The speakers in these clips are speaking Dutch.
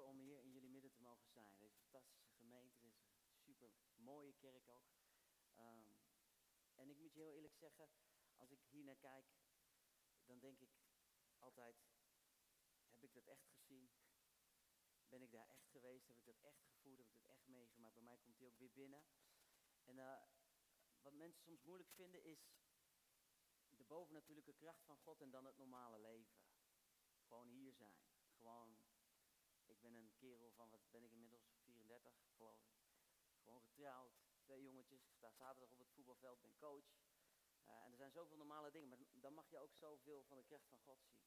om hier in jullie midden te mogen zijn. Deze fantastische gemeente, deze super mooie kerk ook. Ehm, en ik moet je heel eerlijk zeggen, als ik hier naar kijk, dan denk ik altijd, heb ik dat echt gezien? Ben ik daar echt geweest? Heb ik dat echt gevoeld? Heb ik dat echt meegemaakt? Bij mij komt hij ook weer binnen. En uh, wat mensen soms moeilijk vinden is de bovennatuurlijke kracht van God en dan het normale leven. Gewoon hier zijn. Gewoon ben een kerel van, wat ben ik inmiddels, 34 geloof ik. Gewoon getrouwd, twee jongetjes. Sta zaterdag op het voetbalveld, ben coach. Uh, en er zijn zoveel normale dingen, maar dan mag je ook zoveel van de kracht van God zien.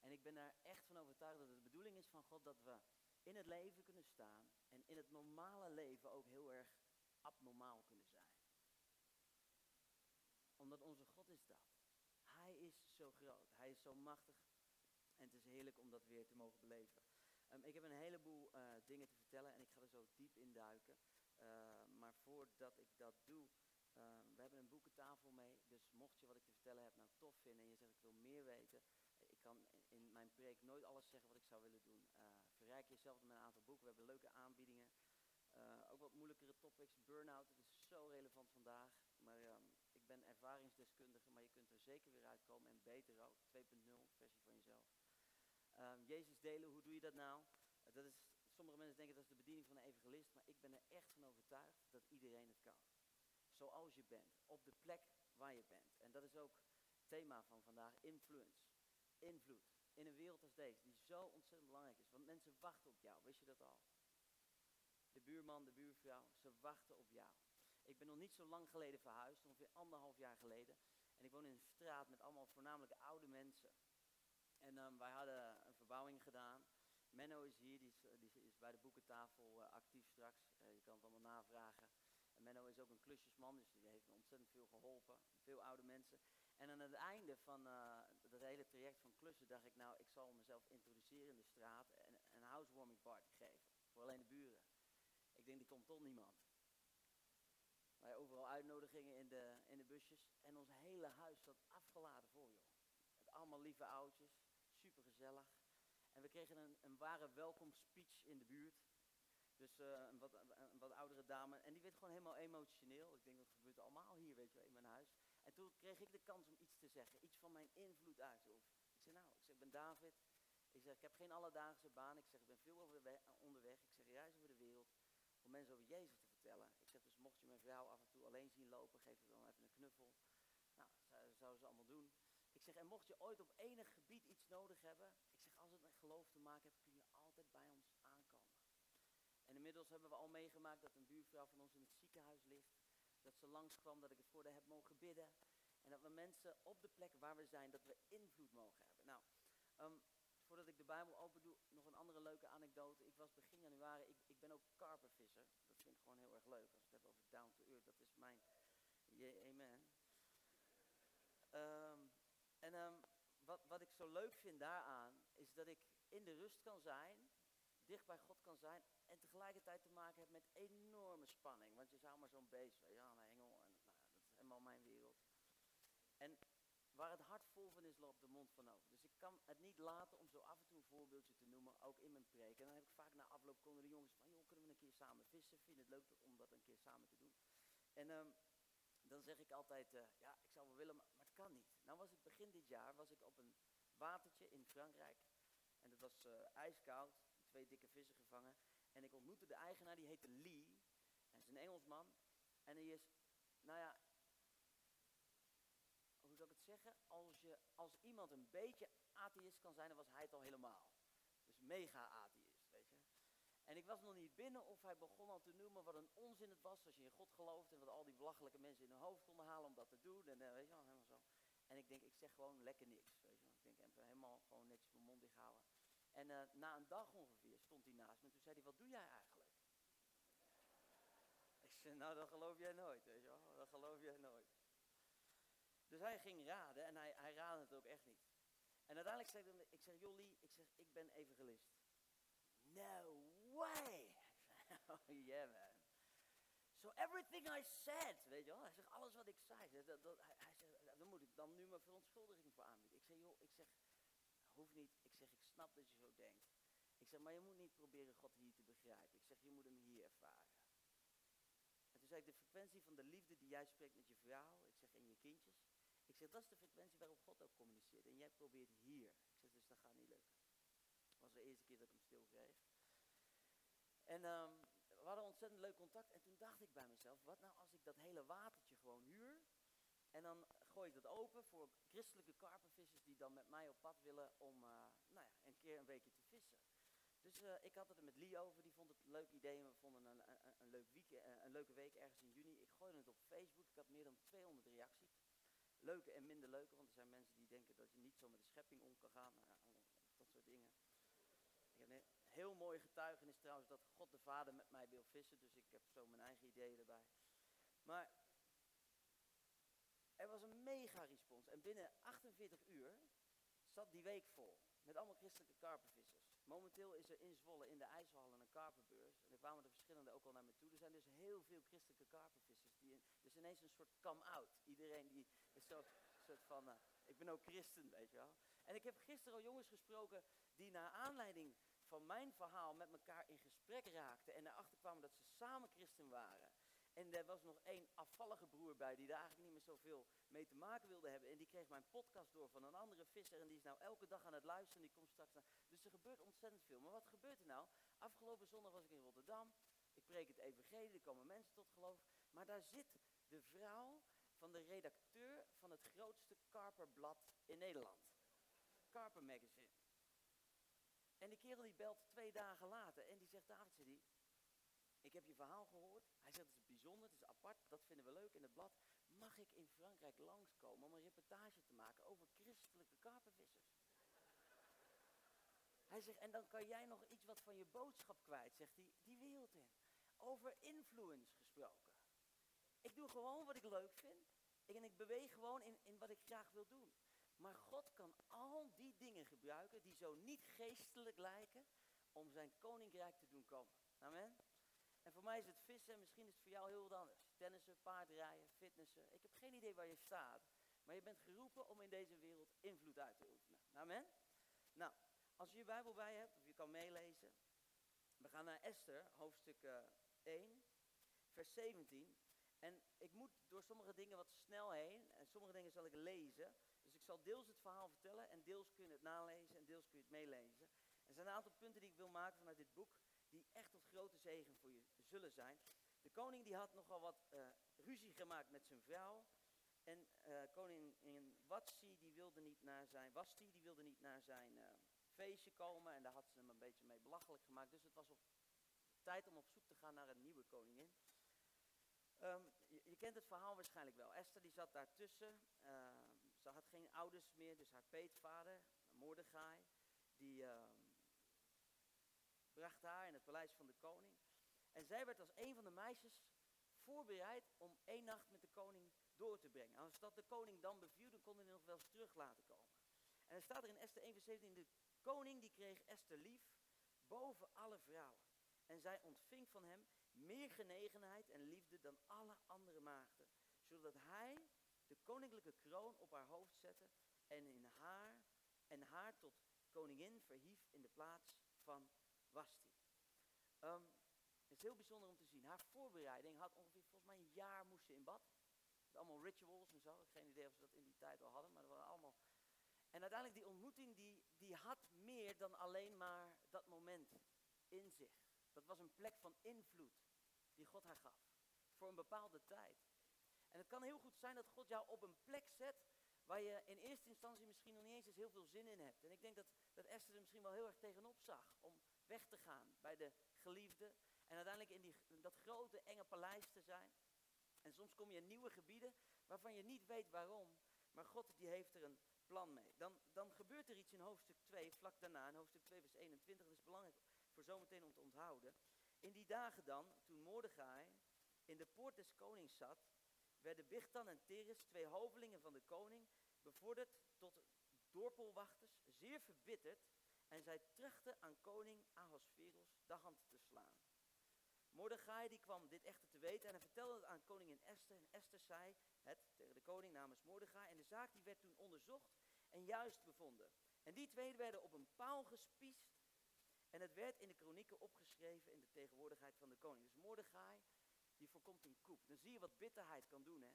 En ik ben er echt van overtuigd dat het de bedoeling is van God dat we in het leven kunnen staan en in het normale leven ook heel erg abnormaal kunnen zijn. Omdat onze God is dat. Hij is zo groot, hij is zo machtig en het is heerlijk om dat weer te mogen beleven. Um, ik heb een heleboel uh, dingen te vertellen en ik ga er zo diep in duiken. Uh, maar voordat ik dat doe, uh, we hebben een boekentafel mee. Dus mocht je wat ik te vertellen heb nou tof vinden en je zegt ik wil meer weten. Ik kan in mijn preek nooit alles zeggen wat ik zou willen doen. Uh, verrijk jezelf met een aantal boeken. We hebben leuke aanbiedingen. Ook wat moeilijkere topics. Burnout, dat is zo relevant vandaag. Maar ik ben ervaringsdeskundige, maar je kunt er zeker weer uitkomen. En beter ook, 2.0 versie van jezelf. Um, Jezus delen, hoe doe je dat nou? Uh, dat is, sommige mensen denken dat is de bediening van een evangelist, maar ik ben er echt van overtuigd dat iedereen het kan. Zoals je bent, op de plek waar je bent. En dat is ook het thema van vandaag, influence, invloed. In een wereld als deze, die zo ontzettend belangrijk is. Want mensen wachten op jou, wist je dat al? De buurman, de buurvrouw, ze wachten op jou. Ik ben nog niet zo lang geleden verhuisd, ongeveer anderhalf jaar geleden. En ik woon in een straat met allemaal voornamelijk oude mensen. En um, wij hadden verbouwing gedaan. Menno is hier, die is, eh, die is bij de boekentafel uh, actief straks. Uh, je kan het allemaal navragen. En Menno is ook een klusjesman, dus die heeft me ontzettend veel geholpen. Veel oude mensen. En aan het einde van uh, dat hele traject van klussen dacht ik, nou, ik zal mezelf introduceren in de straat en een housewarming party geven. Voor alleen de buren. Ik denk, die komt toch niemand. Wij overal uitnodigingen in de, in de busjes. En ons hele huis zat afgeladen voor, joh. Met allemaal lieve oudjes super gezellig. En we kregen een, een ware welkomstspeech in de buurt. Dus uh, een, wat, wat oudere dame. En die werd gewoon helemaal emotioneel. Ik denk, dat gebeurt allemaal hier, weet je wel, in mijn huis. En toen kreeg ik de kans om iets te zeggen. Iets van mijn invloed uit. Ik zei, nou, ik, zeg, ik ben David. Ik zeg, ik heb geen alledaagse baan. Ik zeg, ik ben veel over de onderweg. Ik zeg, reis over de wereld. Om mensen over Jezus te vertellen. Ik zeg, dus mocht je mijn vrouw af en toe alleen zien lopen, geef haar dan even een knuffel. Nou, dat zouden ze allemaal doen. Ik zeg, en mocht je ooit op enig gebied iets nodig hebben, geloof te maken heeft, kun je altijd bij ons aankomen. En inmiddels hebben we al meegemaakt dat een buurvrouw van ons in het ziekenhuis ligt. Dat ze langskwam, dat ik het voor haar heb mogen bidden. En dat we mensen op de plek waar we zijn, dat we invloed mogen hebben. Nou, um, voordat ik de Bijbel open doe, nog een andere leuke anekdote. Ik was begin januari, ik, ik ben ook karpervisser. Dat vind ik gewoon heel erg leuk. Als we het hebben over down to earth, dat is mijn... Yeah, amen. Um, en um, wat, wat ik zo leuk vind daaraan, is dat ik in de rust kan zijn, dicht bij God kan zijn en tegelijkertijd te maken heb met enorme spanning. Want je zou maar zo'n beest, ja, een engel, en dat is helemaal mijn wereld. En waar het hart vol van is, loopt de mond van over. Dus ik kan het niet laten om zo af en toe een voorbeeldje te noemen, ook in mijn preek. En dan heb ik vaak na afloop komen de jongens van, joh, kunnen we een keer samen vissen? Vind het leuk om dat een keer samen te doen? En um, dan zeg ik altijd, uh, ja, ik zou wel willen, maar het kan niet. Nou was ik begin dit jaar, was ik op een watertje in Frankrijk. Het was uh, ijskoud, twee dikke vissen gevangen. En ik ontmoette de eigenaar, die heette Lee. En is een Engelsman. En hij is, nou ja, hoe zou ik het zeggen? Als, je, als iemand een beetje atheïst kan zijn, dan was hij het al helemaal. Dus mega atheïst, weet je. En ik was nog niet binnen of hij begon al te noemen wat een onzin het was als je in God gelooft en wat al die belachelijke mensen in hun hoofd konden halen om dat te doen. En uh, weet je wel, helemaal zo. En ik denk, ik zeg gewoon lekker niks. Weet je wel. Ik denk, even helemaal gewoon netjes mijn. En uh, na een dag ongeveer stond hij naast me en toen zei hij, wat doe jij eigenlijk? ik zei, nou dat geloof jij nooit, weet je wel. Dat geloof jij nooit. Dus hij ging raden en hij, hij raadde het ook echt niet. En uiteindelijk zei ik, ik zeg, Jolly, ik zeg, ik ben evangelist. No way! oh yeah man. So everything I said, weet je wel, hij zegt alles wat ik zei. Dat, dat, hij, hij moet ik dan nu mijn verontschuldiging voor aanbieden. Ik zeg, joh, ik zeg, hoeft niet. Ik zeg, ik snap dat je zo denkt. Ik zeg, maar je moet niet proberen God hier te begrijpen. Ik zeg, je moet hem hier ervaren. En toen zei ik, de frequentie van de liefde die jij spreekt met je vrouw, ik zeg, en je kindjes. Ik zeg, dat is de frequentie waarop God ook communiceert. En jij probeert hier. Ik zeg, dus dat gaat niet lukken. Dat was de eerste keer dat ik hem stil kreeg. En ehm, we hadden ontzettend leuk contact. En toen dacht ik bij mezelf, wat nou als ik dat hele watertje gewoon huur en dan gooi ik dat open voor christelijke karpenvissers die dan met mij op pad willen om uh, nou ja, een keer een weekje te vissen. Dus uh, ik had het er met Lee over, die vond het een leuk idee. We vonden een, een, leuk week, uh, een leuke week ergens in juni. Ik gooide het op Facebook, ik had meer dan 200 reacties. Leuke en minder leuke, want er zijn mensen die denken dat je niet zo met de schepping om kan gaan. Nou, dat soort dingen. Ik heb een heel mooie getuigenis trouwens dat God de Vader met mij wil vissen. Dus ik heb zo mijn eigen ideeën erbij. Maar er was een mega respons. En binnen 48 uur zat die week vol. Met allemaal christelijke karpenvissers. Momenteel is er in Zwolle in de IJsselhallen een karpenbeurs. En er kwamen er verschillende ook al naar me toe. Er zijn dus heel veel christelijke karpenvissers. Die dus ineens een soort come-out. Iedereen die is zo soort van, uh, ik ben ook christen, weet je wel. En ik heb gisteren al jongens gesproken die naar aanleiding van mijn verhaal met elkaar in gesprek raakten. En erachter kwamen dat ze samen christen waren. En er was nog één afvallige broer bij die daar eigenlijk niet meer zoveel mee te maken wilde hebben. En die kreeg mijn podcast door van een andere visser. En die is nou elke dag aan het luisteren. Die komt straks naar. Dus er gebeurt ontzettend veel. Maar wat gebeurt er nou? Afgelopen zondag was ik in Rotterdam. Ik preek het evangelie. Er komen mensen tot geloof. Maar daar zit de vrouw van de redacteur van het grootste karperblad in Nederland. Karper Magazine. En die kerel die belt twee dagen later en die zegt, David, die, ik heb je verhaal gehoord. Hij zegt, het is bijzonder, het is apart, dat vinden we leuk in het blad. Mag ik in Frankrijk langskomen om een reportage te maken over christelijke karpenvissers? Hij zegt, en dan kan jij nog iets wat van je boodschap kwijt, zegt hij, die wereld in. Over influence gesproken. Ik doe gewoon wat ik leuk vind. En ik beweeg gewoon in, in wat ik graag wil doen. Maar God kan al die dingen gebruiken die zo niet geestelijk lijken om zijn koninkrijk te doen komen. Amen. En voor mij is het vissen, misschien is het voor jou heel wat anders. Tennissen, paardrijden, fitnessen. Ik heb geen idee waar je staat. Maar je bent geroepen om in deze wereld invloed uit te oefenen. Amen. Nou, als je je Bijbel bij hebt, of je kan meelezen. We gaan naar Esther, hoofdstuk uh, eh, 1, vers 17. En ik moet door sommige dingen wat snel heen. En sommige dingen zal ik lezen. Dus ik zal deels het verhaal vertellen. En deels kun je het nalezen. En deels kun je het meelezen. Er zijn een aantal punten die ik wil maken vanuit dit boek. Die echt tot grote zegen voor je zullen zijn. De koning die had nogal wat uh, ruzie gemaakt met zijn vrouw. En uh, koningin Watsi die wilde niet naar zijn, Wasti, die wilde niet naar zijn uh, feestje komen. En daar had ze hem een beetje mee belachelijk gemaakt. Dus het was op tijd om op zoek te gaan naar een nieuwe koningin. Um, je, kent het verhaal waarschijnlijk wel. Esther die zat daartussen. Uh, ze had geen ouders meer, dus haar peetvader, Mordechai, die uh, bracht haar in het paleis van de koning. En zij werd als een van de meisjes voorbereid om één nacht met de koning door te brengen. Als dat de koning dan beviel, dan kon hij nog wel eens terug laten komen. En er staat er in Esther 1 vers 17, de koning die kreeg Esther lief boven alle vrouwen. En zij ontving van hem meer genegenheid en liefde dan alle andere maagden. Zodat hij de koninklijke kroon op haar hoofd zette en, in haar, en haar tot koningin verhief in de plaats van Um, het is heel bijzonder om te zien. Haar voorbereiding had ongeveer, volgens mij een jaar moest ze in bad. Allemaal rituals en zo. Geen idee of ze dat in die tijd al hadden, maar dat waren allemaal... En uiteindelijk die ontmoeting, die, die had meer dan alleen maar dat moment in zich. Dat was een plek van invloed die God haar gaf. Voor een bepaalde tijd. En het kan heel goed zijn dat God jou op een plek zet waar je in eerste instantie misschien nog niet eens heel veel zin in hebt. En ik denk dat, dat Esther er misschien wel heel erg tegenop zag om weg te gaan bij de geliefde. En uiteindelijk in, die, dat grote enge paleis te zijn. En soms kom je in nieuwe gebieden waarvan je niet weet waarom. Maar God die heeft er een plan mee. Dan, dan gebeurt er iets in hoofdstuk 2, vlak daarna, in hoofdstuk 2 vers 21. Dat is belangrijk voor zometeen om te onthouden. In die dagen dan, toen Mordechai in de poort des konings zat, werden Bichtan en Teres, twee hovelingen van de koning, bevorderd tot dorpelwachters, zeer verbitterd, en zij trachten aan koning Ahasveros de hand te slaan. Mordechai die kwam dit echter te weten en hij vertelde het aan koningin Esther. En Esther zei het tegen de koning namens Mordechai. En de zaak die werd toen onderzocht en juist bevonden. En die twee werden op een paal gespiest En het werd in de kronieken opgeschreven in de tegenwoordigheid van de koning. Dus Mordechai, die voorkomt een koep. Dan zie je wat bitterheid kan doen, hè.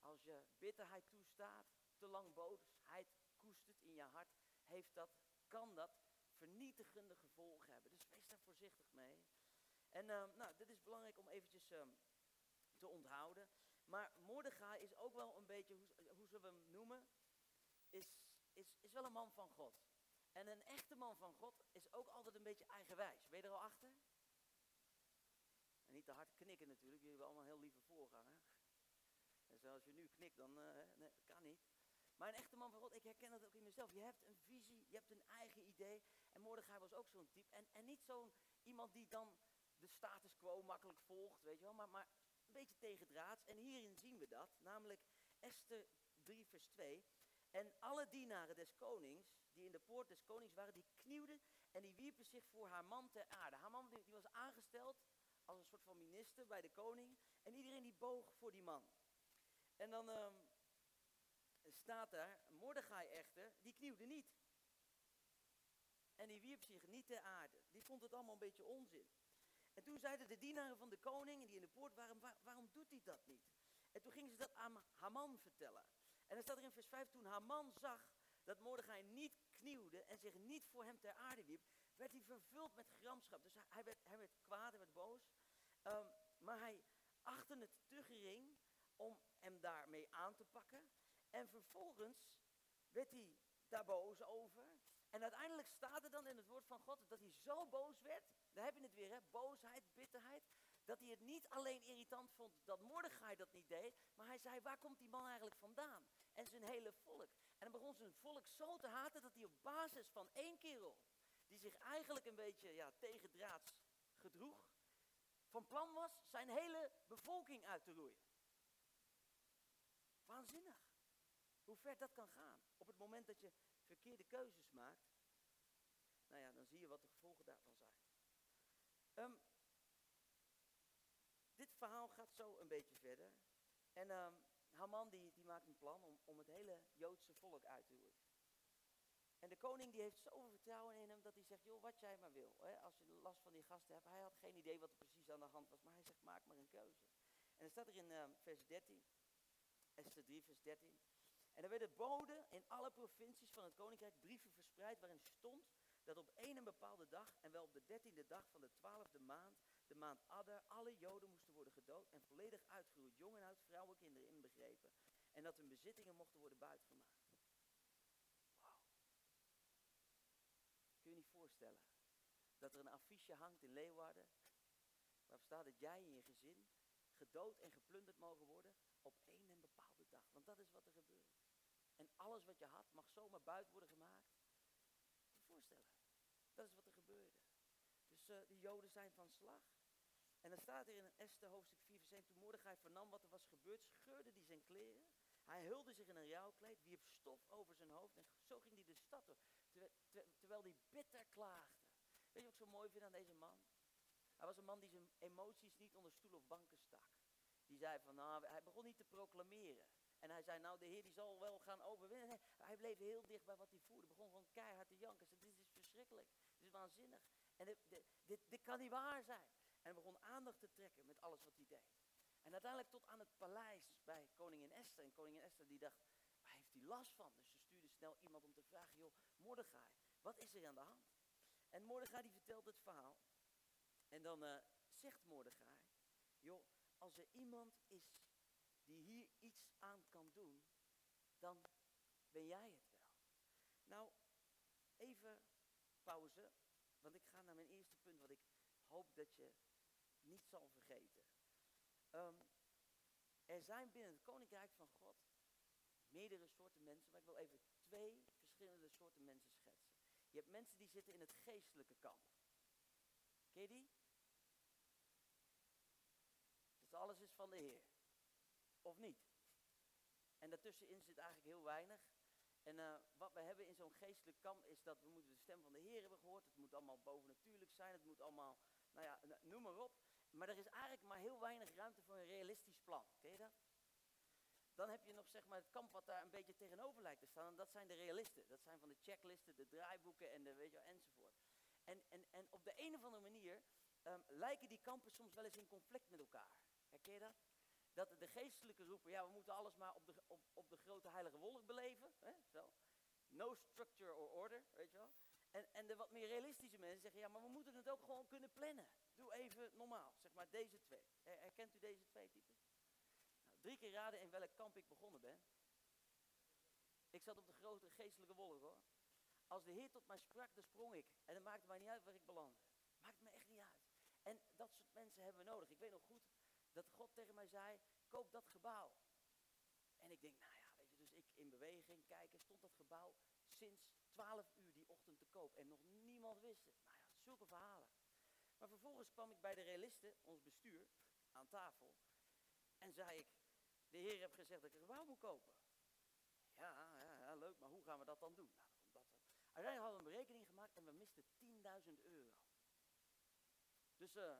Als je bitterheid toestaat, te lang boosheid koestert in je hart, heeft dat, kan dat vernietigende gevolgen hebben. Dus wees daar voorzichtig mee. En uh, nou, dit is belangrijk om eventjes uh, te onthouden. Maar Mordechai is ook wel een beetje, hoe, hoe zullen we hem noemen? Is, is, is wel een man van God. En een echte man van God is ook altijd een beetje eigenwijs. Ben je er al achter? En niet te hard knikken natuurlijk, jullie hebben allemaal heel lieve voorganger. En zoals je nu knikt, dan uh, nee, kan niet. Maar een echte man van God, ik herken dat ook in mezelf. Je hebt een visie, je hebt een eigen idee. En Mordechai was ook zo'n type. En, en niet zo'n iemand die dan de status quo makkelijk volgt, weet je wel. Maar, maar een beetje tegendraads. En hierin zien we dat. Namelijk Esther 3 vers 2. En alle dienaren des konings, die in de poort des konings waren, die knieuwden en die wierpen zich voor haar man ter aarde. Haar man die, was aangesteld als een soort van minister bij de koning. En iedereen die boog voor die man. En dan um, staat daar, Mordechai echter, die knieuwde niet. En die wierp zich niet ter aarde. Die vond het allemaal een beetje onzin. En toen zeiden de dienaren van de koning, die in de poort waren, waarom doet hij dat niet? En toen gingen ze dat aan Haman vertellen. En dan staat er in vers 5, toen Haman zag dat Mordechai niet knieuwde en zich niet voor hem ter aarde wierp, werd hij vervuld met gramschap. Dus hij werd, hij werd kwaad, hij werd boos. Um, maar hij achtte het te gering om hem daarmee aan te pakken. En vervolgens werd hij daar boos over. En uiteindelijk staat er dan in het woord van God dat hij zo boos werd. Daar heb je het weer, hè? boosheid, bitterheid. Dat hij het niet alleen irritant vond dat Mordechai dat niet deed. Maar hij zei, waar komt die man eigenlijk vandaan? En zijn hele volk. En dan begon zijn volk zo te haten dat hij op basis van één kerel. Die zich eigenlijk een beetje ja, tegendraads gedroeg. Van plan was zijn hele bevolking uit te roeien. Waanzinnig. Hoe ver dat kan gaan. Op het moment dat je verkeerde keuzes maakt. Nou ja, dan zie je wat de gevolgen daarvan zijn. Um, dit verhaal gaat zo een beetje verder. En um, Haman die, die maakt een plan om, om het hele Joodse volk uit te roeien. En de koning die heeft zoveel vertrouwen in hem dat hij zegt, joh, wat jij maar wil. Hè? Als je last van die gasten hebt. Hij had geen idee wat er precies aan de hand was, maar hij zegt, maak maar een keuze. En dan staat er in um, vers 13, Esther 3 vers 13. En er werden boden in alle provincies van het koninkrijk brieven verspreid waarin stond dat op één bepaalde dag, en wel op de dertiende dag van de twaalfde maand, de maand Adar, alle Joden moesten worden gedood en volledig uitgeroeid, jong en oud, vrouwen, kinderen inbegrepen. En dat hun bezittingen mochten worden buitgemaakt. Dat er een affiche hangt in Leeuwarden, waarop staat dat jij en je gezin gedood en geplunderd mogen worden op één en bepaalde dag. Want dat is wat er gebeurt. En alles wat je had mag zomaar buiten worden gemaakt. Je voorstellen. Dat is wat er gebeurde. Dus uh, de Joden zijn van slag. En dan staat er in Esther hoofdstuk 4 vers 7, toen Mordechai vernam wat er was gebeurd, scheurde hij zijn kleren. Hij hulde zich in een rouwkleed, wierp stof over zijn hoofd en zo ging hij de stad door. Terwijl, hij bitter klaagde. Weet je wat ik zo mooi vind aan deze man? Hij was een man die zijn emoties niet onder stoel of banken stak. Die zei van, nou, hij begon niet te proclameren. En hij zei, nou, de Heer die zal wel gaan overwinnen. Hij bleef heel dicht bij wat hij voelde. Begon gewoon keihard te janken. Zei, dit is verschrikkelijk. Dit is waanzinnig. En dit, dit, dit, kan niet waar zijn. En hij begon aandacht te trekken met alles wat hij deed. En uiteindelijk tot aan het paleis bij koningin Esther. En koningin Esther die dacht, waar heeft hij last van? Dus ze stuurde snel iemand om te vragen, joh, Mordechai, wat is er aan de hand? En Mordechai die vertelt het verhaal. En dan uh, zegt Mordechai, joh, als er iemand is die hier iets aan kan doen, dan ben jij het wel. Nou, even pauze, want ik ga naar mijn eerste punt, wat ik hoop dat je niet zal vergeten. Um, er zijn binnen het Koninkrijk van God meerdere soorten mensen, maar ik wil even twee verschillende soorten mensen schetsen. Je hebt mensen die zitten in het geestelijke kamp. Ken je die? Alles is van de Heer. Of niet? En daartussenin zit eigenlijk heel weinig. En uh, wat we hebben in zo'n geestelijk kamp is dat we moeten de stem van de Heer hebben gehoord. Het moet allemaal bovennatuurlijk zijn. Het moet allemaal, nou ja, noem maar op. Maar er is eigenlijk maar heel weinig ruimte voor een realistisch plan. Ken je dat? Dan heb je nog zeg maar het kamp wat daar een beetje tegenover lijkt te staan. En dat zijn de realisten. Dat zijn van de checklisten, de draaiboeken en de weet je, enzovoort. En, en, en op de een of andere manier ehm, lijken die kampen soms wel eens in conflict met elkaar. Herken je dat? Dat de geestelijke roepen, ja, we moeten alles maar op de, op, op de grote heilige wolk beleven. Hè? Zo. No structure or order, weet je wel. En, en de wat meer realistische mensen zeggen, ja, maar we moeten het ook gewoon kunnen plannen. Doe even normaal, zeg maar deze twee. Herkent u deze twee types? Nou, drie keer raden in welk kamp ik begonnen ben. Ik zat op de grote geestelijke wolk hoor. Als de Heer tot mij sprak, dan sprong ik. En het maakte mij niet uit waar ik belandde. Maakt me echt niet uit. En dat soort mensen hebben we nodig. Ik weet nog goed dat God tegen mij zei, koop dat gebouw. En ik denk, nou ja, weet je, dus ik in beweging kijken, stond dat gebouw sinds 12 uur En nog niemand wist het. Nou ja, zulke verhalen. Maar vervolgens kwam ik bij de realisten, ons bestuur, aan tafel. En zei ik, de Heer heeft gezegd dat ik een gebouw moet kopen. Ja, ja, leuk, maar hoe gaan we dat dan doen? Nou, dat, uiteindelijk hadden we een berekening gemaakt en we misten 10.000 euro. Dus uh,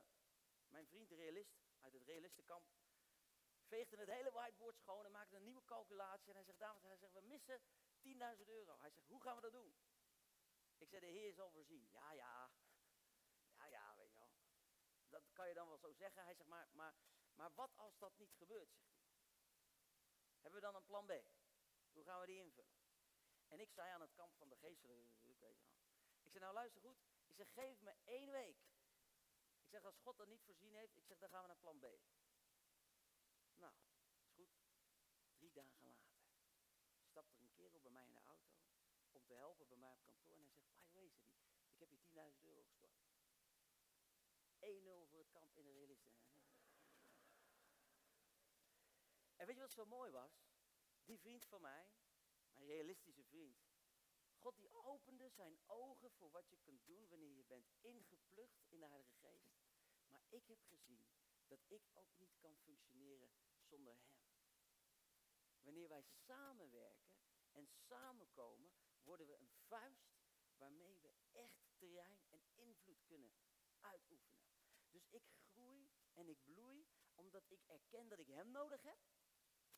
mijn vriend de realist uit het realistenkamp veegde het hele whiteboard schoon en maakte een nieuwe calculatie. En hij zegt, dames, hij zegt, we missen 10.000 euro. Hij zegt, hoe gaan we dat doen? Ik zei, de Heer zal voorzien. Ja, ja, ja, ja, weet je wel. Dat kan je dan wel zo zeggen. Hij zegt, maar, maar, maar wat als dat niet gebeurt. Hebben we dan een plan B? Hoe gaan we die invullen? En ik zei aan het kamp van de geestelijke. Ik zei, nou luister goed. Ik zeg, geef me één week. Ik zeg, als God dat niet voorzien heeft, ik zeg, dan gaan we naar plan B. Nou, is goed. Drie dagen later stapt er een kerel bij mij in de auto om te helpen bij mij op kantoor. En zegt, by the way, ik heb je 10.000 euro gestort. 1-0 voor het kamp in de realisten. En weet je wat zo mooi was? Die vriend van mij, mijn realistische vriend. God die opende zijn ogen voor wat je kunt doen wanneer je bent ingeplucht in de Heilige Geest. Maar ik heb gezien dat ik ook niet kan functioneren zonder Hem. Wanneer wij samenwerken en samenkomen, worden we een vuist waarmee we echt terrein en invloed kunnen uitoefenen. Ik groei en ik bloei omdat ik erken dat ik Hem nodig heb.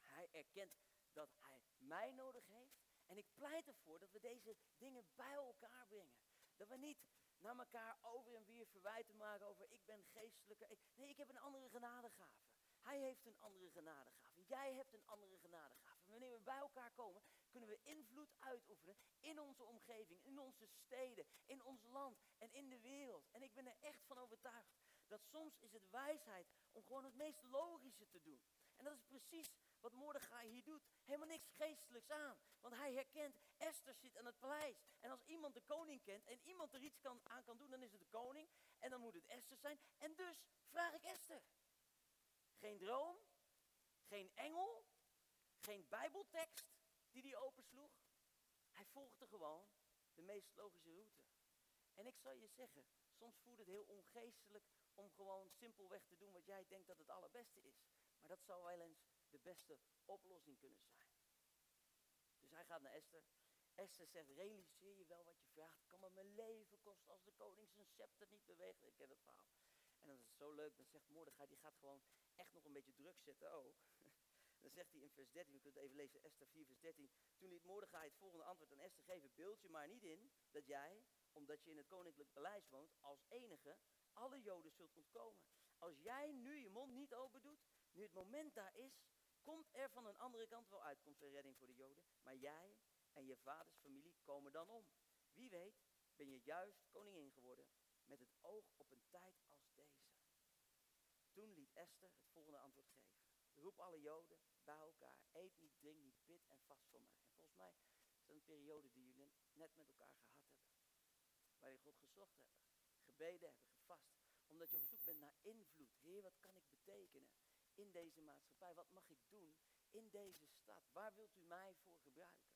Hij erkent dat hij mij nodig heeft. En ik pleit ervoor dat we deze dingen bij elkaar brengen. Dat we niet naar elkaar over en weer verwijten maken over ik ben geestelijke. nee, ik heb een andere genadegave. Hij heeft een andere genadegave. Jij hebt een andere genadegave. Wanneer we bij elkaar komen, kunnen we invloed uitoefenen in onze omgeving, in onze steden, in ons land en in de wereld. En ik ben er echt van overtuigd dat soms is het wijsheid om gewoon het meest logische te doen. En dat is precies wat Mordechai hier doet. Helemaal niks geestelijks aan. Want hij herkent, Esther zit aan het paleis. En als iemand de koning kent en iemand er iets aan kan doen, dan is het de koning. En dan moet het Esther zijn. En dus vraag ik Esther. Geen droom, geen engel, geen bijbeltekst die hij opensloeg. Hij volgde gewoon de meest logische route. En ik zal je zeggen, soms voelt het heel ongeestelijk om gewoon simpelweg te doen wat jij denkt dat het allerbeste is. Maar dat zou wel eens de beste oplossing kunnen zijn. Dus hij gaat naar Esther. Esther zegt, realiseer je wel wat je vraagt. Kan me mijn leven kosten als de koning zijn scepter niet beweegt. Ik ken het verhaal. En dan is het zo leuk, dan zegt Mordechai, die gaat gewoon echt nog een beetje druk zetten ook. Dan zegt hij in vers 13, we kunnen even lezen, Esther 4 vers 13. Toen liet Mordechai het volgende antwoord aan Esther geven. Beeld je maar niet in dat jij, omdat je in het koninklijk paleis woont, als enige alle joden zult ontkomen. Als jij nu je mond niet open doet, nu het moment daar is, komt er van een andere kant wel uitkomst en redding voor de joden. Maar jij en je vaders familie komen dan om. Wie weet ben je juist koningin geworden met het oog op een tijd als deze. Toen liet Esther het volgende antwoord geven. Roep alle joden bij elkaar. Eet niet, drink niet, bid en vast voor mij. En volgens mij is dat een periode die jullie net met elkaar gehad hebben. Waar je God gezocht hebben. Gebeden hebben, gevast. Omdat je op zoek bent naar invloed. Heer, wat kan ik betekenen in deze maatschappij? Wat mag ik doen in deze stad? Waar wilt u mij voor gebruiken?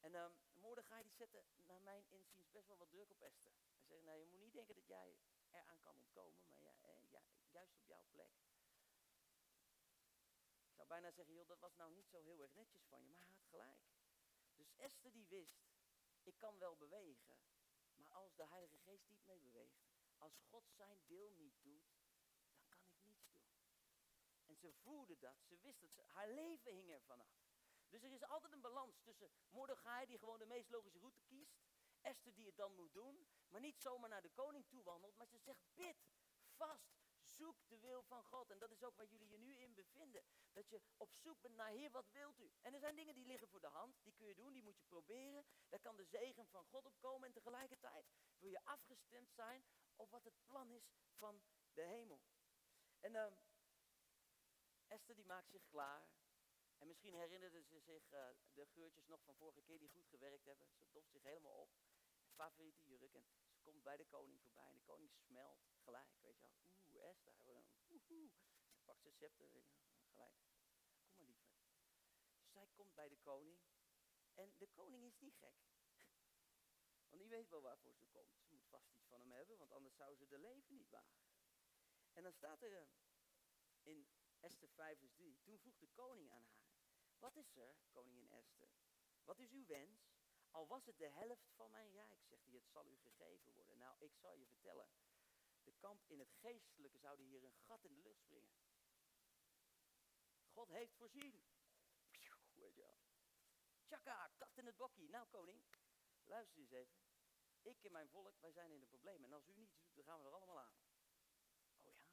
En um, Mordechai die zette naar mijn inziens best wel wat druk op Esther. Hij zei, nou je moet niet denken dat jij eraan kan ontkomen, maar ja, ja, juist op jouw plek. Ik zou bijna zeggen, joh, dat was nou niet zo heel erg netjes van je, maar hij had gelijk. Dus Esther die wist, ik kan wel bewegen, maar als de Heilige Geest niet mee beweegt, als God zijn deel niet doet, dan kan ik niets doen. En ze voelde dat, ze wist dat, haar leven hing er vanaf. Dus er is altijd een balans tussen Mordechai, die gewoon de meest logische route kiest, Esther die het dan moet doen, maar niet zomaar naar de koning toe wandelt, maar ze zegt bid, vast, zoek de wil van God. En dat is ook waar jullie je nu in bevinden. Dat je op zoek bent naar Heer, wat wilt u? En er zijn dingen die liggen voor de hand, die kun je doen, die moet je proberen. Daar kan de zegen van God op komen en tegelijkertijd wil je afgestemd zijn op wat het plan is van de hemel. En uh, Esther die maakt zich klaar. En misschien herinnerde ze zich uh, de geurtjes nog van vorige keer die goed gewerkt hebben. Ze doft zich helemaal op. Favoriete jurk. En ze komt bij de koning voorbij. En de koning smelt gelijk. Weet je wel. Oeh, Ze pakt zijn scepter. Gelijk. Kom maar lieverd. Dus zij komt bij de koning. En de koning is niet gek. Want die weet wel waarvoor ze komt. Ze moet vast iets van hem hebben. Want anders zou ze de leven niet wagen. En dan staat er uh, in Esther 5 vers 3. Toen vroeg de koning aan haar. Wat is er, koningin Esther? Wat is uw wens? Al was het de helft van mijn rijk, zegt hij, het zal u gegeven worden. Nou, ik zal je vertellen. De kamp in het geestelijke zouden hier een gat in de lucht springen. God heeft voorzien. Weet kat in het bokkie. Nou, koning, luister eens even. Ik en mijn volk, wij zijn in een probleem. En als u niets doet, dan gaan we er allemaal aan. Oh ja?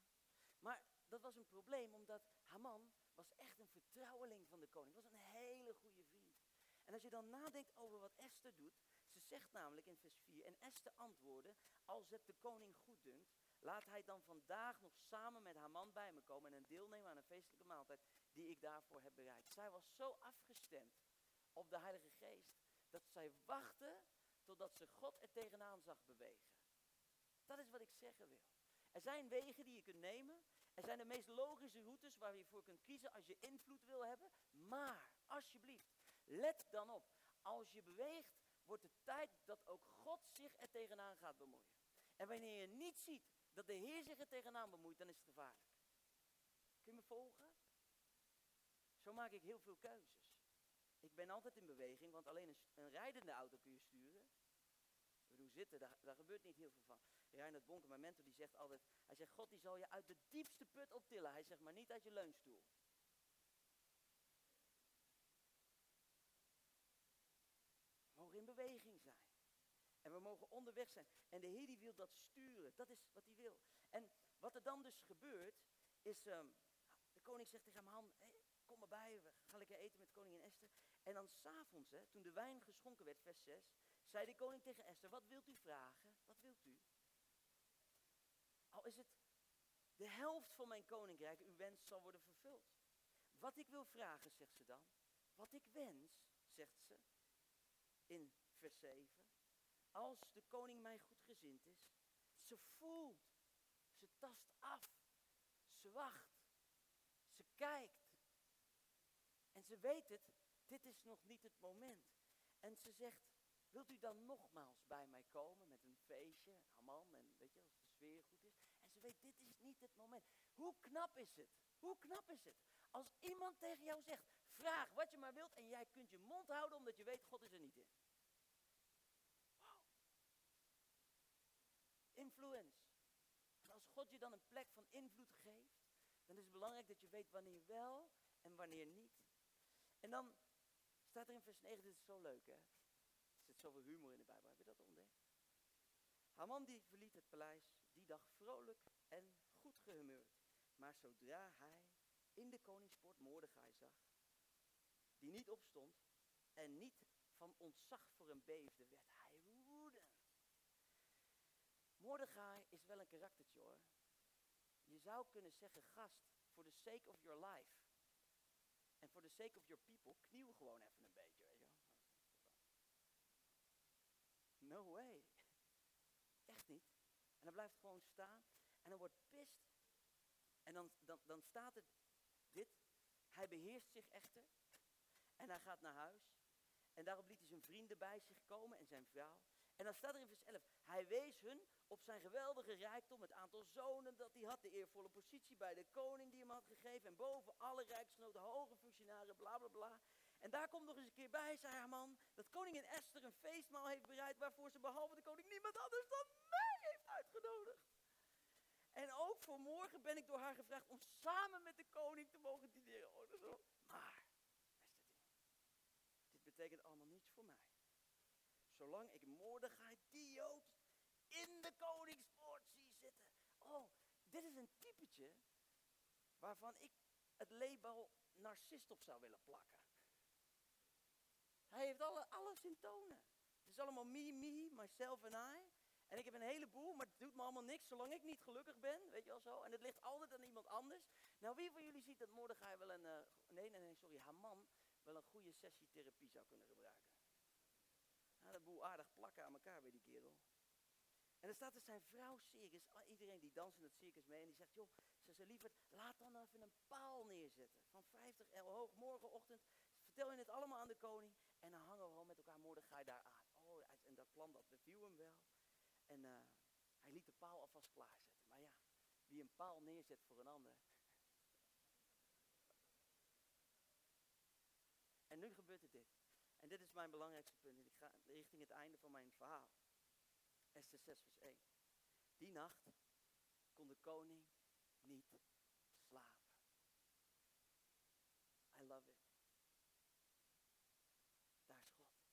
Maar dat was een probleem omdat Haman was echt een vertrouweling van de koning. Was een hele goede vriend. En als je dan nadenkt over wat Esther doet, zegt namelijk in vers 4, en Esther antwoordde, als het de koning goed dunkt, laat hij dan vandaag nog samen met Haman bij me komen en deelnemen aan een feestelijke maaltijd die ik daarvoor heb bereid. Zij was zo afgestemd op de Heilige Geest, dat zij wachtte totdat ze God er tegenaan zag bewegen. Dat is wat ik zeggen wil. Er zijn wegen die je kunt nemen. Er zijn de meest logische routes waar je voor kunt kiezen als je invloed wil hebben. Maar, alsjeblieft, let dan op. Als je beweegt, wordt het tijd dat ook God zich er tegenaan gaat bemoeien. En wanneer je niet ziet dat de Heer zich er tegenaan bemoeit, dan is het gevaarlijk. Kun je me volgen? Zo maak ik heel veel keuzes. Ik ben altijd in beweging, want alleen een, rijdende auto kun je sturen. We doen zitten, daar, gebeurt niet heel veel van. Reinhard Bonker, mijn mentor, die zegt altijd, hij zegt, God die zal je uit de diepste put optillen. Hij zegt, maar niet uit je leunstoel. We mogen in beweging zijn. En we mogen onderweg zijn. En de Heer die wil dat sturen. Dat is wat hij wil. En wat er dan dus gebeurt, is, um, de koning zegt tegen hem, hey, kom maar bij, we gaan lekker eten met koningin Esther. En dan s'avonds, toen de wijn geschonken werd, vers 6, zei de koning tegen Esther, wat wilt u vragen? Wat wilt u? Al is het de helft van mijn koninkrijk, uw wens zal worden vervuld. Wat ik wil vragen, zegt ze dan. Wat ik wens, zegt ze in vers 7. Als de koning mij goedgezind is, ze voelt, ze tast af, ze wacht, ze kijkt. En ze weet het, dit is nog niet het moment. En ze zegt, wilt u dan nogmaals bij mij komen met een feestje, Haman, en weet je, als de sfeer goed is. En ze weet, dit is niet het moment. Hoe knap is het? Hoe knap is het? Als iemand tegen jou zegt, vraag wat je maar wilt en jij kunt je mond houden omdat je weet, God is er niet in. Influence. En als God je dan een plek van invloed geeft, dan is het belangrijk dat je weet wanneer wel en wanneer niet. En dan staat er in vers 9, dit is zo leuk hè. Er zit zoveel humor in de Bijbel, heb je dat ontdekt? Haman die verliet het paleis die dag vrolijk en goed gehumeurd. Maar zodra hij in de koningspoort Mordechai zag, die niet opstond en niet van ontzag voor hem beefde, werd hij. Mordechai is wel een karaktertje hoor. Je zou kunnen zeggen, gast, for the sake of your life. En for the sake of your people, kniel gewoon even een beetje, weet je. No way. Echt niet. En dan blijft gewoon staan. En dan wordt pist. En dan, dan, dan staat het dit. Hij beheerst zich echter. En hij gaat naar huis. En daarop liet hij zijn vrienden bij zich komen en zijn vrouw. En dan staat er in vers 11. Hij wees hun op zijn geweldige rijkdom, het aantal zonen dat hij had, de eervolle positie bij de koning die hem had gegeven. En boven alle rijksgenoten, hoge functionarissen, bla bla bla. En daar komt nog eens een keer bij, zei haar man, dat koningin Esther een feestmaal heeft bereid waarvoor ze behalve de koning niemand anders dan mij heeft uitgenodigd. En ook voor morgen ben ik door haar gevraagd om samen met de koning te mogen dineren. Oh, Maar, ding, dit betekent allemaal niets voor mij. Zolang ik Mordechai, die in de koningspoort zie zitten. Oh, dit is een typetje waarvan ik het label narcist op zou willen plakken. Hij heeft alle, alle symptomen. Het is allemaal me, me, myself en I. En ik heb een heleboel, maar het doet me allemaal niks zolang ik niet gelukkig ben. Weet je wel zo? En het ligt altijd aan iemand anders. Nou, wie van jullie ziet dat Mordechai wel een... Uh, nee, nee, nee, sorry, Haman wel een goede sessie therapie zou kunnen gebruiken. Dat boel aardig plakken aan elkaar bij die kerel. En er staat dus zijn vrouw circus. Iedereen die danst in het circus mee. En die zegt, joh, ze zei liever, laat dan even een paal neerzetten. Van 50 L hoog, morgenochtend. Vertel je het allemaal aan de koning. En dan hangen we gewoon met elkaar Mordechai daar aan. Oh, en dat plan dat beviel hem wel. En uh, hij liet de paal alvast klaarzetten. Maar ja, wie een paal neerzet voor een ander. En nu gebeurt er dit. En dit is mijn belangrijkste punt. Ik ga richting het einde van mijn verhaal. Esther 6 vers 1. Die nacht kon de koning niet slapen. I love it. Daar is God.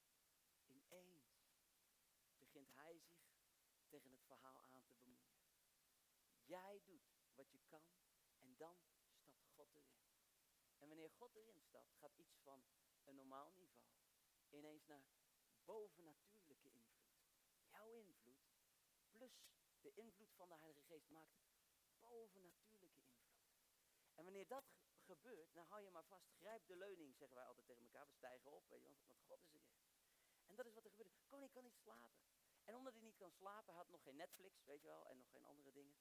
Ineens begint hij zich tegen het verhaal aan te bemoeien. Jij doet wat je kan en dan stapt God erin. En wanneer God erin stapt, gaat iets van een normaal niveau ineens naar bovennatuurlijke invloed. Jouw invloed plus de invloed van de Heilige Geest maakt bovennatuurlijke invloed. En wanneer dat gebeurt, dan hou je maar vast, grijp de leuning, zeggen wij altijd tegen elkaar. We stijgen op, weet je, want God is erin. En dat is wat er gebeurt. Koning kan niet slapen. En omdat hij niet kan slapen, had nog geen Netflix, weet je wel, en nog geen andere dingen.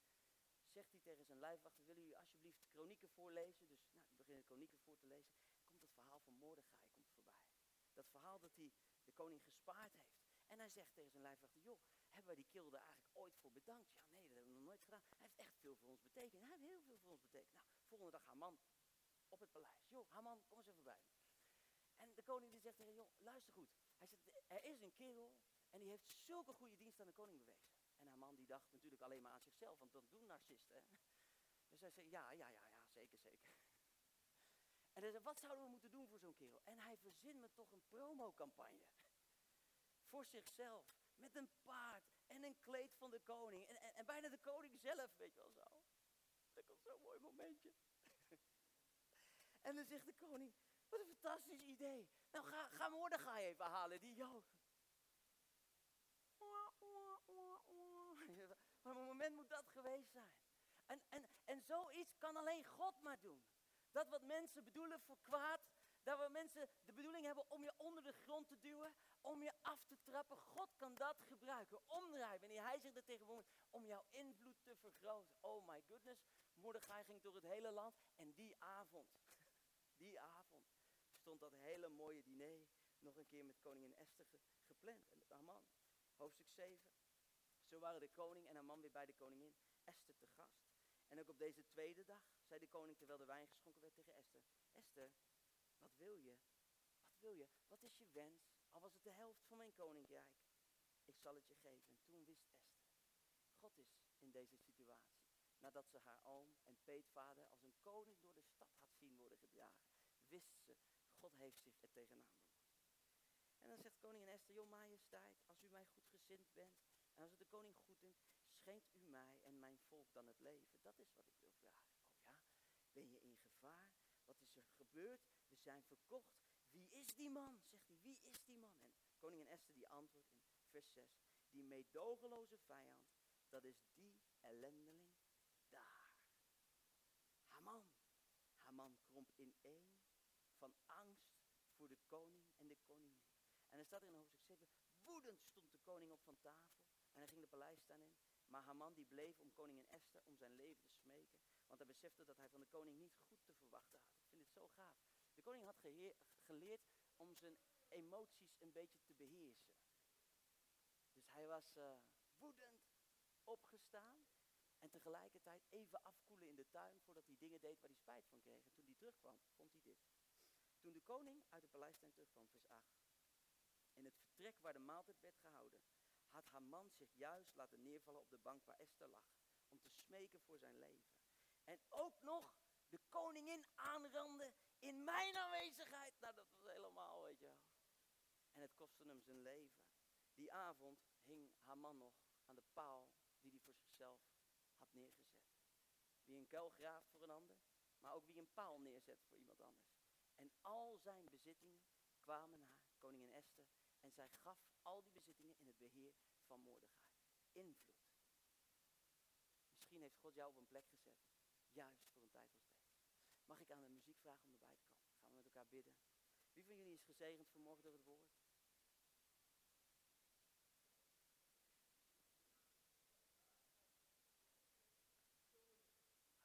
Zegt hij tegen zijn lijfwachter, willen jullie alsjeblieft de kronieken voorlezen? Dus nou, die beginnen kronieken voor te lezen. Komt het verhaal van Mordechai. Dat verhaal dat hij de koning gespaard heeft. En hij zegt tegen zijn lijfwachter, joh, hebben wij die er eigenlijk ooit voor bedankt? Ja, nee, dat hebben we nog nooit gedaan. Hij heeft echt veel voor ons betekend. Hij heeft heel veel voor ons betekend. Nou, volgende dag Haman op het paleis. Joh, Haman, kom eens even bij. En de koning die zegt tegen joh, luister goed. Hij zegt, er is een kerel en die heeft zulke goede dienst aan de koning bewezen. En Haman die dacht natuurlijk alleen maar aan zichzelf, want dat doen narcisten. Dus hij zei, ja, ja, ja, ja, zeker, zeker. En hij zei, wat zouden we moeten doen voor zo'n kerel? En hij verzint me toch een promocampagne. Voor zichzelf. Met een paard en een kleed van de koning. En, en, bijna de koning zelf, weet je wel zo. Dat komt zo'n mooi momentje. en dan zegt de koning, wat een fantastisch idee. Nou, ga, ga Mordechai even halen, die Jood. Wat een moment moet dat geweest zijn? En, en, en zoiets kan alleen God maar doen. Dat wat mensen bedoelen voor kwaad, dat we mensen de bedoeling hebben om je onder de grond te duwen, om je af te trappen. God kan dat gebruiken, omdraaien, wanneer hij zich er tegen om jouw invloed te vergroten. Oh my goodness, Mordechai ging door het hele land en die avond, die avond, stond dat hele mooie diner nog een keer met koningin Esther gepland en met haar man. Hoofdstuk 7. Zo waren de koning en haar man weer bij de koningin Esther te gast. En ook op deze tweede dag zei de koning terwijl de wijn geschonken werd tegen Esther. Esther, wat wil je? Wat wil je? Wat is je wens? Al was het de helft van mijn koninkrijk. Ik zal het je geven. En toen wist Esther. God is in deze situatie. Nadat ze haar oom en peetvader als een koning door de stad had zien worden gedragen, wist ze, God heeft zich er tegenaan bemoeid. En dan zegt koningin Esther, joh majesteit, als u mij goed gezind bent en als het de koning goed doet, schenkt u mij en mijn volk dan het leven. Dat is wat ik wil vragen. Oh ja, ben je in gevaar? Wat is er gebeurd? We zijn verkocht. Wie is die man? Zegt hij, wie is die man? En koningin Esther die antwoordt in vers 6. Die meedogenloze vijand, dat is die ellendeling daar. Haman. Haman kromp in één van angst voor de koning en de koningin. En er staat er in hoofdstuk 7, woedend stond de koning op van tafel. En hij ging de paleis staan in. Maar Haman die bleef om koningin Esther om zijn leven te smeken. Want hij besefte dat hij van de koning niet goed te verwachten had. Ik vind het zo gaaf. De koning had geleerd om zijn emoties een beetje te beheersen. Dus hij was uh, woedend opgestaan. En tegelijkertijd even afkoelen in de tuin voordat hij dingen deed waar hij spijt van kreeg. En toen hij terugkwam, vond hij dit. Toen de koning uit de paleistuin terugkwam, vers 8. In het vertrek waar de maaltijd werd gehouden, had Haman zich juist laten neervallen op de bank waar Esther lag. Om te smeken voor zijn leven. En ook nog de koningin aanranden in mijn aanwezigheid. Nou, dat was helemaal, weet je wel. En het kostte hem zijn leven. Die avond hing haar man nog aan de paal die hij voor zichzelf had neergezet. Wie een kuil graaft voor een ander, maar ook wie een paal neerzet voor iemand anders. En al zijn bezittingen kwamen naar koningin Esther en zij gaf al die bezittingen in het beheer van Mordechai. Invloed. Misschien heeft God jou op een plek gezet, juist voor een tijd als deze. Mag ik aan de muziek vragen om erbij te komen? Gaan we met elkaar bidden. Wie van jullie is gezegend vanmorgen door het woord?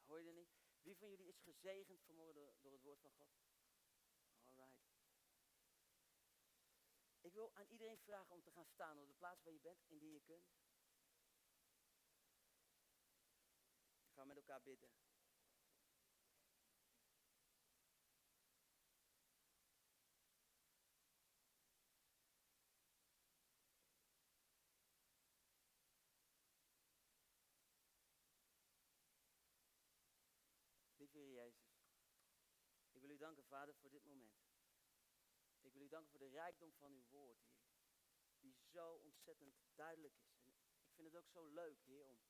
Hoor je er niet? Wie van jullie is gezegend vanmorgen door, door het woord van God? Ik wil aan iedereen vragen om te gaan staan op de plaats waar je bent, indien je kunt. Dan gaan we met elkaar bidden. Lieve Heer Jezus, ik wil u danken, Vader, voor dit moment. Wil u danken voor de rijkdom van uw woord. Die zo ontzettend duidelijk is. En ik vind het ook zo leuk, Heer, om,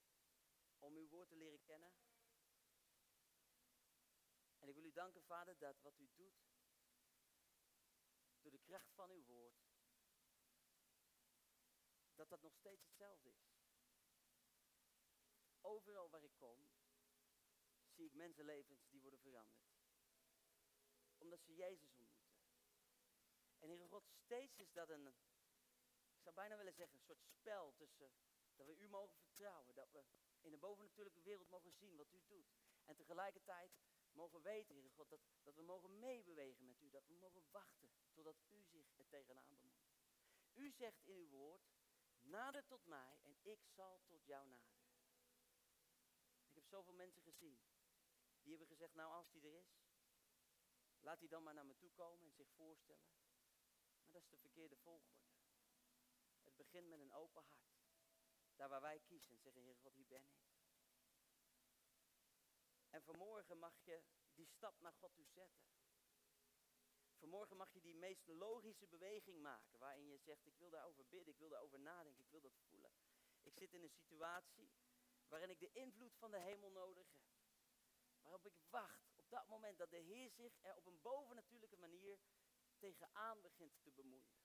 om uw woord te leren kennen. En ik wil u danken, Vader, dat wat u doet, door de kracht van uw woord, dat dat nog steeds hetzelfde is. Overal waar ik kom, zie ik mensenlevens die worden veranderd. Omdat ze Jezus ontmoeten. En Heere God, steeds is dat een, ik zou bijna willen zeggen, een soort spel tussen dat we u mogen vertrouwen. Dat we in de bovennatuurlijke wereld mogen zien wat u doet. En tegelijkertijd mogen weten, Heere God, dat, dat we mogen meebewegen met u. Dat we mogen wachten totdat u zich er tegenaan bemoeit. U zegt in uw woord, nader tot mij en ik zal tot jou naderen. Ik heb zoveel mensen gezien die hebben gezegd, nou als die er is, laat die dan maar naar me toe komen en zich voorstellen. Dat is de verkeerde volgorde. Het begint met een open hart. Daar waar wij kiezen en zeggen, Heer God, hier ben ik. En vanmorgen mag je die stap naar God toe zetten. Vanmorgen mag je die meest logische beweging maken, waarin je zegt, ik wil daarover bidden, ik wil daarover nadenken, ik wil dat voelen. Ik zit in een situatie waarin ik de invloed van de hemel nodig heb. Waarop ik wacht op dat moment dat de Heer zich er op een bovennatuurlijke manier tegenaan begint te bemoeien.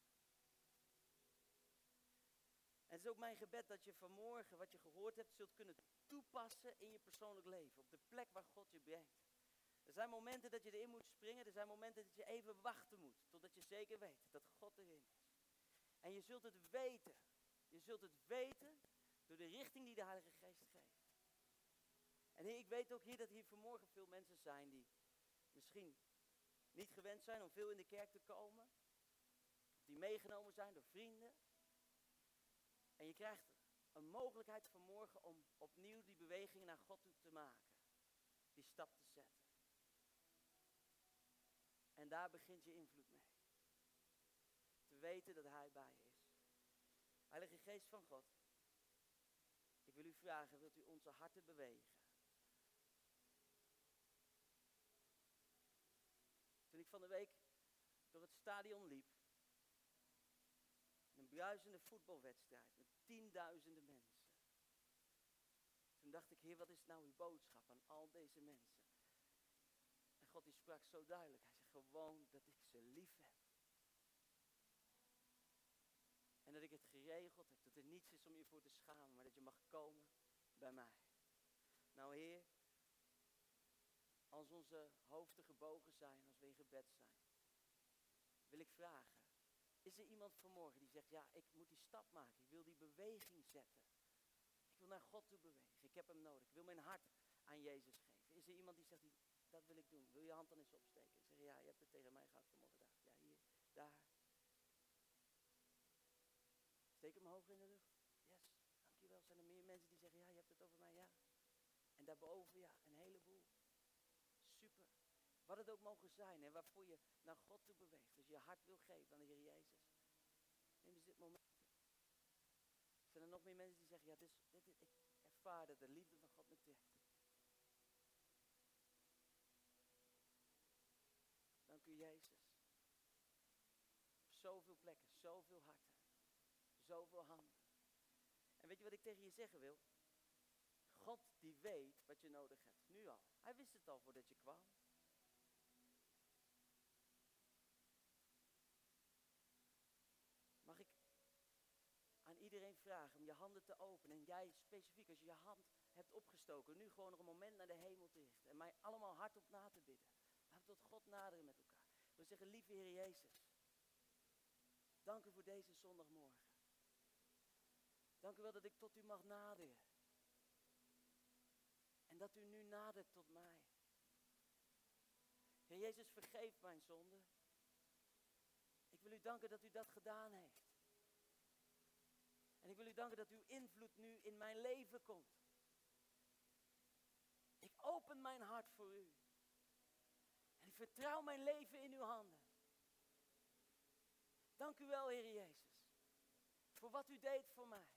En het is ook mijn gebed dat je vanmorgen wat je gehoord hebt zult kunnen toepassen in je persoonlijk leven. Op de plek waar God je brengt. Er zijn momenten dat je erin moet springen. Er zijn momenten dat je even wachten moet. Totdat je zeker weet dat God erin is. En je zult het weten. Je zult het weten door de richting die de Heilige Geest geeft. En ik weet ook hier dat hier vanmorgen veel mensen zijn die misschien niet gewend zijn om veel in de kerk te komen. Die meegenomen zijn door vrienden. En je krijgt een mogelijkheid vanmorgen om opnieuw die beweging naar God toe te maken. Die stap te zetten. En daar begint je invloed mee. Te weten dat Hij bij je is. Heilige Geest van God. Ik wil u vragen, wilt u onze harten bewegen? Ik van de week door het stadion liep, een bruisende voetbalwedstrijd met tienduizenden mensen. Toen dacht ik, Heer, wat is nou uw boodschap aan al deze mensen? En God die sprak zo duidelijk. Hij zegt gewoon dat ik ze lief heb. En dat ik het geregeld heb. Dat er niets is om je voor te schamen. Maar dat je mag komen bij mij. Nou Heer, als onze hoofden gebogen zijn, als we in gebed zijn, wil ik vragen. Is er iemand vanmorgen die zegt, ja, ik moet die stap maken. Ik wil die beweging zetten. Ik wil naar God toe bewegen. Ik heb hem nodig. Ik wil mijn hart aan Jezus geven. Is er iemand die zegt, dat wil ik doen. Wil je hand dan eens opsteken? Zeg, ja, je hebt het tegen mij gehad vanmorgen. Dacht. Ja, hier, daar. Steek hem hoog in de lucht. Yes, dankjewel. Zijn er meer mensen die zeggen, ja, je hebt het over mij? Ja. En daarboven, ja. Wat het ook mogen zijn en waarvoor je naar God toe beweegt. Als je je hart wil geven aan de Heer Jezus. Neem eens dit moment. Zijn er nog meer mensen die zeggen, ja, dit, ik ervaar dat de liefde van God me trekt. Dank u Jezus. Op zoveel plekken, zoveel harten. zoveel handen. En weet je wat ik tegen je zeggen wil? God die weet wat je nodig hebt, nu al. Hij wist het al voordat je kwam. Mag ik aan iedereen vragen om je handen te openen en jij specifiek als je je hand hebt opgestoken, nu gewoon nog een moment naar de hemel te richten en mij allemaal hardop na te bidden. Laten we tot God naderen met elkaar. We zeggen, lieve Heer Jezus, dank u voor deze zondagmorgen. Dank u wel dat ik tot u mag naderen. En dat u nu nadert tot mij. Heer Jezus, vergeef mijn zonde. Ik wil u danken dat u dat gedaan heeft. En ik wil u danken dat uw invloed nu in mijn leven komt. Ik open mijn hart voor u. En ik vertrouw mijn leven in uw handen. Dank u wel, Heer Jezus, voor wat u deed voor mij.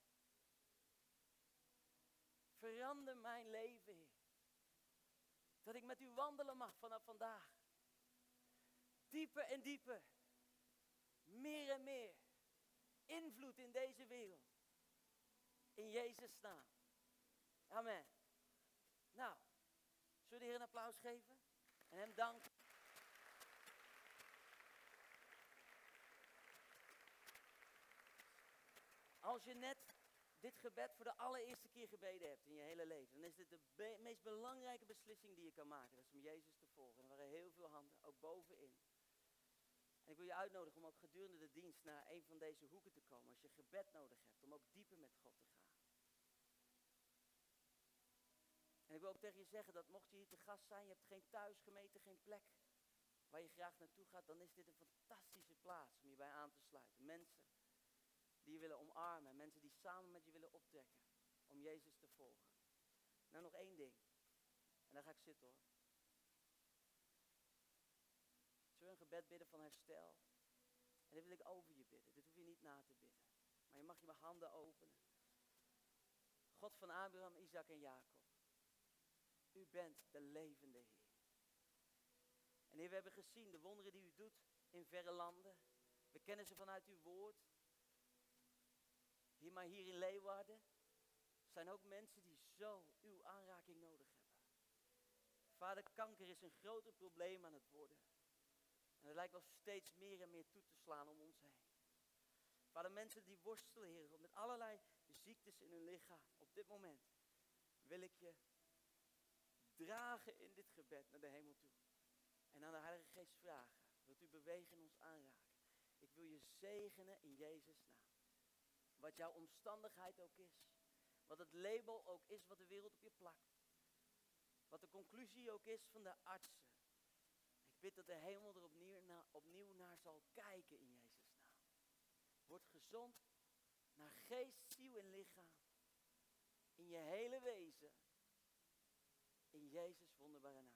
Verander mijn leven, Heer. Dat ik met u wandelen mag vanaf vandaag. Dieper en dieper. Meer en meer. Invloed in deze wereld. In Jezus' naam. Amen. Nou, zullen we de Heer een applaus geven? En hem danken. Als je net dit gebed voor de allereerste keer gebeden hebt in je hele leven, dan is dit de meest belangrijke beslissing die je kan maken. Dat is om Jezus te volgen. Er waren heel veel handen, ook bovenin. En ik wil je uitnodigen om ook gedurende de dienst naar een van deze hoeken te komen. Als je gebed nodig hebt, om ook dieper met God te gaan. En ik wil ook tegen je zeggen dat mocht je hier te gast zijn, je hebt geen thuisgemeente, geen plek waar je graag naartoe gaat, dan is dit een fantastische plaats om je bij aan te sluiten. Mensen die je willen omarmen, mensen die samen met je willen optrekken om Jezus te volgen. Nou, nog één ding. En dan ga ik zitten hoor. Zullen een gebed bidden van herstel? En dit wil ik over je bidden. Dit hoef je niet na te bidden. Maar je mag je handen openen. God van Abraham, Isaac en Jacob. U bent de levende Heer. En Heer, we hebben gezien de wonderen die u doet in verre landen. We kennen ze vanuit uw woord. Hier maar hier in Leeuwarden zijn ook mensen die zo uw aanraking nodig hebben. Vader, kanker is een groter probleem aan het worden. En het lijkt wel steeds meer en meer toe te slaan om ons heen. Vader, mensen die worstelen, Heer, met allerlei ziektes in hun lichaam. Op dit moment wil ik je dragen in dit gebed naar de hemel toe. En aan de Heilige Geest vragen, wilt u bewegen in ons aanraken. Ik wil je zegenen in Jezus' naam. Wat jouw omstandigheid ook is. Wat het label ook is wat de wereld op je plakt. Wat de conclusie ook is van de artsen. Bid dat de hemel er opnieuw, na, opnieuw naar zal kijken in Jezus' naam. Word gezond naar geest, ziel en lichaam. In je hele wezen. In Jezus wonderbare naam.